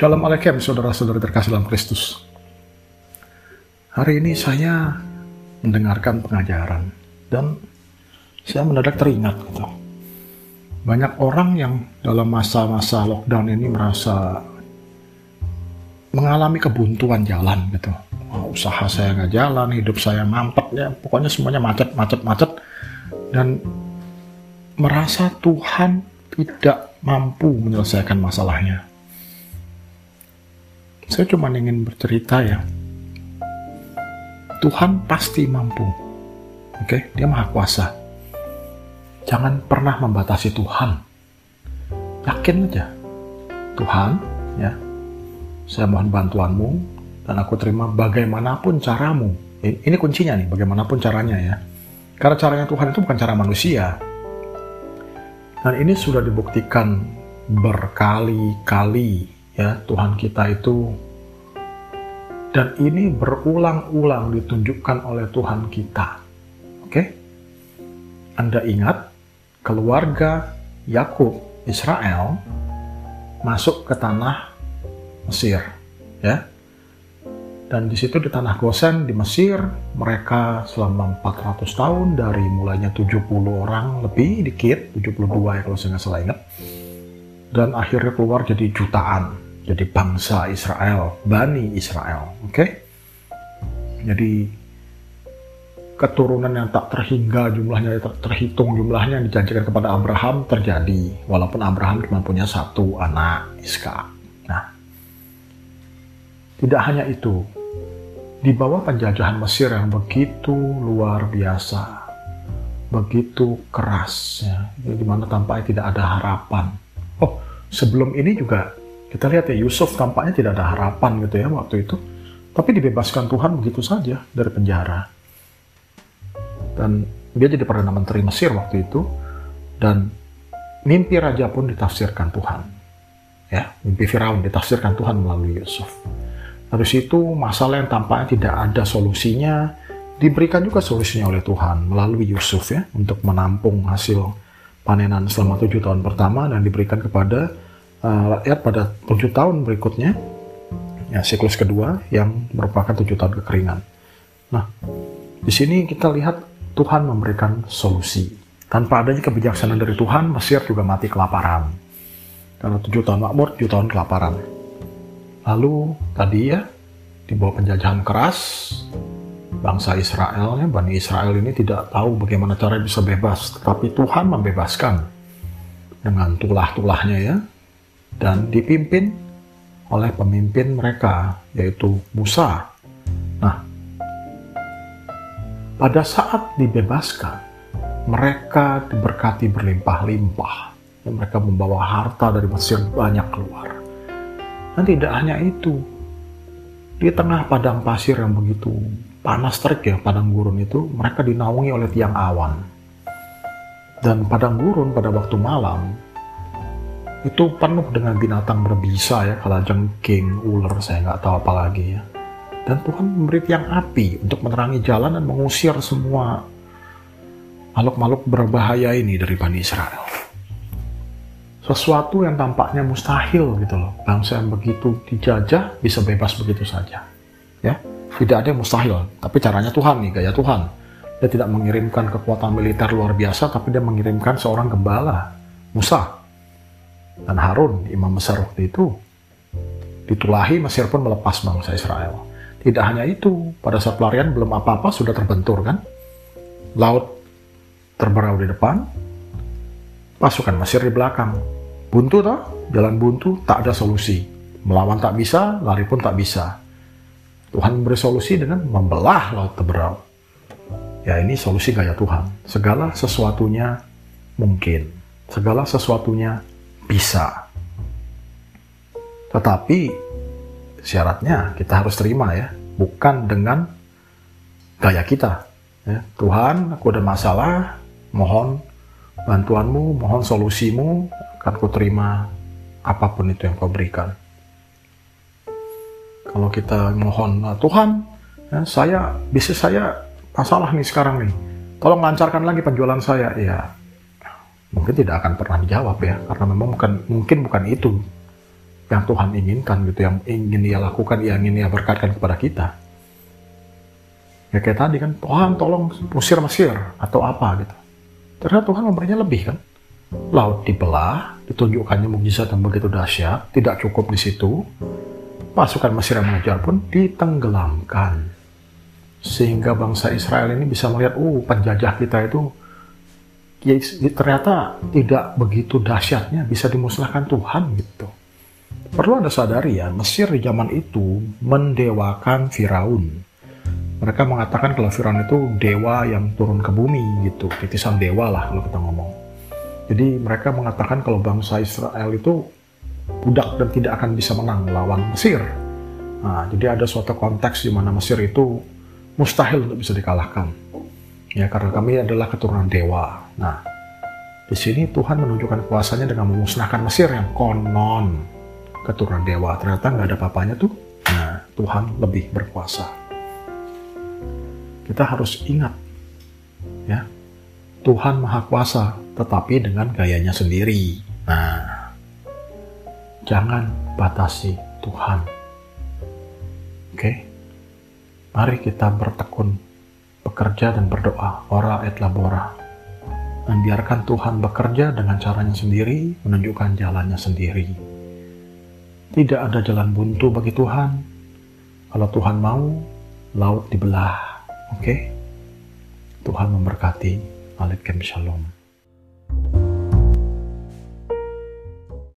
Shalom Alaikum saudara-saudara terkasih dalam Kristus. Hari ini saya mendengarkan pengajaran dan saya mendadak teringat gitu. Banyak orang yang dalam masa-masa lockdown ini merasa mengalami kebuntuan jalan gitu. Oh, usaha saya nggak jalan, hidup saya mampet ya, pokoknya semuanya macet, macet, macet dan merasa Tuhan tidak mampu menyelesaikan masalahnya saya cuma ingin bercerita ya. Tuhan pasti mampu. Oke, okay? dia maha kuasa. Jangan pernah membatasi Tuhan. Yakin aja. Tuhan, ya. Saya mohon bantuanmu dan aku terima bagaimanapun caramu. Ini kuncinya nih, bagaimanapun caranya ya. Karena caranya Tuhan itu bukan cara manusia. Dan ini sudah dibuktikan berkali-kali ya Tuhan kita itu dan ini berulang-ulang ditunjukkan oleh Tuhan kita. Oke? Anda ingat keluarga Yakub Israel masuk ke tanah Mesir, ya. Dan di situ di tanah Gosen di Mesir mereka selama 400 tahun dari mulainya 70 orang lebih dikit, 72 ya kalau saya nggak salah ingat. Dan akhirnya keluar jadi jutaan jadi bangsa Israel, Bani Israel. Oke? Okay? Jadi keturunan yang tak terhingga jumlahnya, tak terhitung jumlahnya yang dijanjikan kepada Abraham terjadi. Walaupun Abraham cuma punya satu anak, Iska. Nah, tidak hanya itu. Di bawah penjajahan Mesir yang begitu luar biasa, begitu keras, ya, di mana tampaknya tidak ada harapan. Oh, sebelum ini juga kita lihat ya Yusuf tampaknya tidak ada harapan gitu ya waktu itu. Tapi dibebaskan Tuhan begitu saja dari penjara. Dan dia jadi Perdana Menteri Mesir waktu itu. Dan mimpi raja pun ditafsirkan Tuhan. Ya, mimpi Firaun ditafsirkan Tuhan melalui Yusuf. Dari situ masalah yang tampaknya tidak ada solusinya diberikan juga solusinya oleh Tuhan melalui Yusuf ya untuk menampung hasil panenan selama tujuh tahun pertama dan diberikan kepada uh, pada tujuh tahun berikutnya, ya siklus kedua yang merupakan tujuh tahun kekeringan. Nah, di sini kita lihat Tuhan memberikan solusi. Tanpa adanya kebijaksanaan dari Tuhan, Mesir juga mati kelaparan. Karena tujuh tahun makmur, tujuh tahun kelaparan. Lalu tadi ya, di bawah penjajahan keras, bangsa Israel, ya, Bani Israel ini tidak tahu bagaimana cara bisa bebas. Tetapi Tuhan membebaskan dengan tulah-tulahnya ya, dan dipimpin oleh pemimpin mereka, yaitu Musa. Nah, pada saat dibebaskan, mereka diberkati berlimpah-limpah. Dan mereka membawa harta dari Mesir banyak keluar. Dan tidak hanya itu, di tengah padang pasir yang begitu panas terik ya, padang gurun itu, mereka dinaungi oleh tiang awan. Dan padang gurun pada waktu malam itu penuh dengan binatang berbisa ya, kalajengking, ular, saya nggak tahu apa lagi ya. Dan Tuhan memberi tiang api untuk menerangi jalan dan mengusir semua makhluk-makhluk berbahaya ini dari Bani Israel. Sesuatu yang tampaknya mustahil gitu loh. Bangsa yang begitu dijajah bisa bebas begitu saja. Ya, tidak ada yang mustahil. Tapi caranya Tuhan nih, gaya Tuhan. Dia tidak mengirimkan kekuatan militer luar biasa, tapi dia mengirimkan seorang gembala, Musa, dan Harun, imam besar waktu itu, ditulahi Mesir pun melepas bangsa Israel. Tidak hanya itu, pada saat pelarian belum apa-apa sudah terbentur kan. Laut terberau di depan, pasukan Mesir di belakang. Buntu toh, jalan buntu, tak ada solusi. Melawan tak bisa, lari pun tak bisa. Tuhan memberi solusi dengan membelah laut terberau. Ya ini solusi gaya Tuhan. Segala sesuatunya mungkin. Segala sesuatunya bisa. Tetapi syaratnya kita harus terima ya, bukan dengan gaya kita. Ya, Tuhan, aku ada masalah, mohon bantuanmu, mohon solusimu, akan ku terima apa pun itu yang kau berikan. Kalau kita mohon, nah, Tuhan, ya, saya, bisnis saya masalah nih sekarang nih, tolong lancarkan lagi penjualan saya. Ya, mungkin tidak akan pernah dijawab ya karena memang bukan mungkin bukan itu yang Tuhan inginkan gitu, yang ingin dia lakukan, yang ingin dia berkatkan kepada kita. Ya kayak tadi kan, Tuhan tolong usir Mesir atau apa gitu. Ternyata Tuhan memberinya lebih kan. Laut dibelah, ditunjukkannya mukjizat yang begitu dahsyat, tidak cukup di situ. Pasukan Mesir yang mengejar pun ditenggelamkan. Sehingga bangsa Israel ini bisa melihat, oh penjajah kita itu ya, ternyata tidak begitu dahsyatnya bisa dimusnahkan Tuhan gitu. Perlu Anda sadari ya, Mesir di zaman itu mendewakan Firaun. Mereka mengatakan kalau Firaun itu dewa yang turun ke bumi gitu, titisan dewa lah kalau kita ngomong. Jadi mereka mengatakan kalau bangsa Israel itu budak dan tidak akan bisa menang melawan Mesir. Nah, jadi ada suatu konteks di mana Mesir itu mustahil untuk bisa dikalahkan. Ya, karena kami adalah keturunan dewa. Nah, di sini Tuhan menunjukkan kuasanya dengan memusnahkan Mesir yang konon keturunan dewa. Ternyata nggak ada papanya tuh. Nah, Tuhan lebih berkuasa. Kita harus ingat, ya, Tuhan Maha Kuasa, tetapi dengan gayanya sendiri. Nah, jangan batasi Tuhan. Oke, mari kita bertekun, bekerja dan berdoa. Ora et labora. Dan biarkan Tuhan bekerja dengan caranya sendiri, menunjukkan jalannya sendiri. Tidak ada jalan buntu bagi Tuhan. Kalau Tuhan mau, laut dibelah. Oke? Okay? Tuhan memberkati. Alaikum Shalom.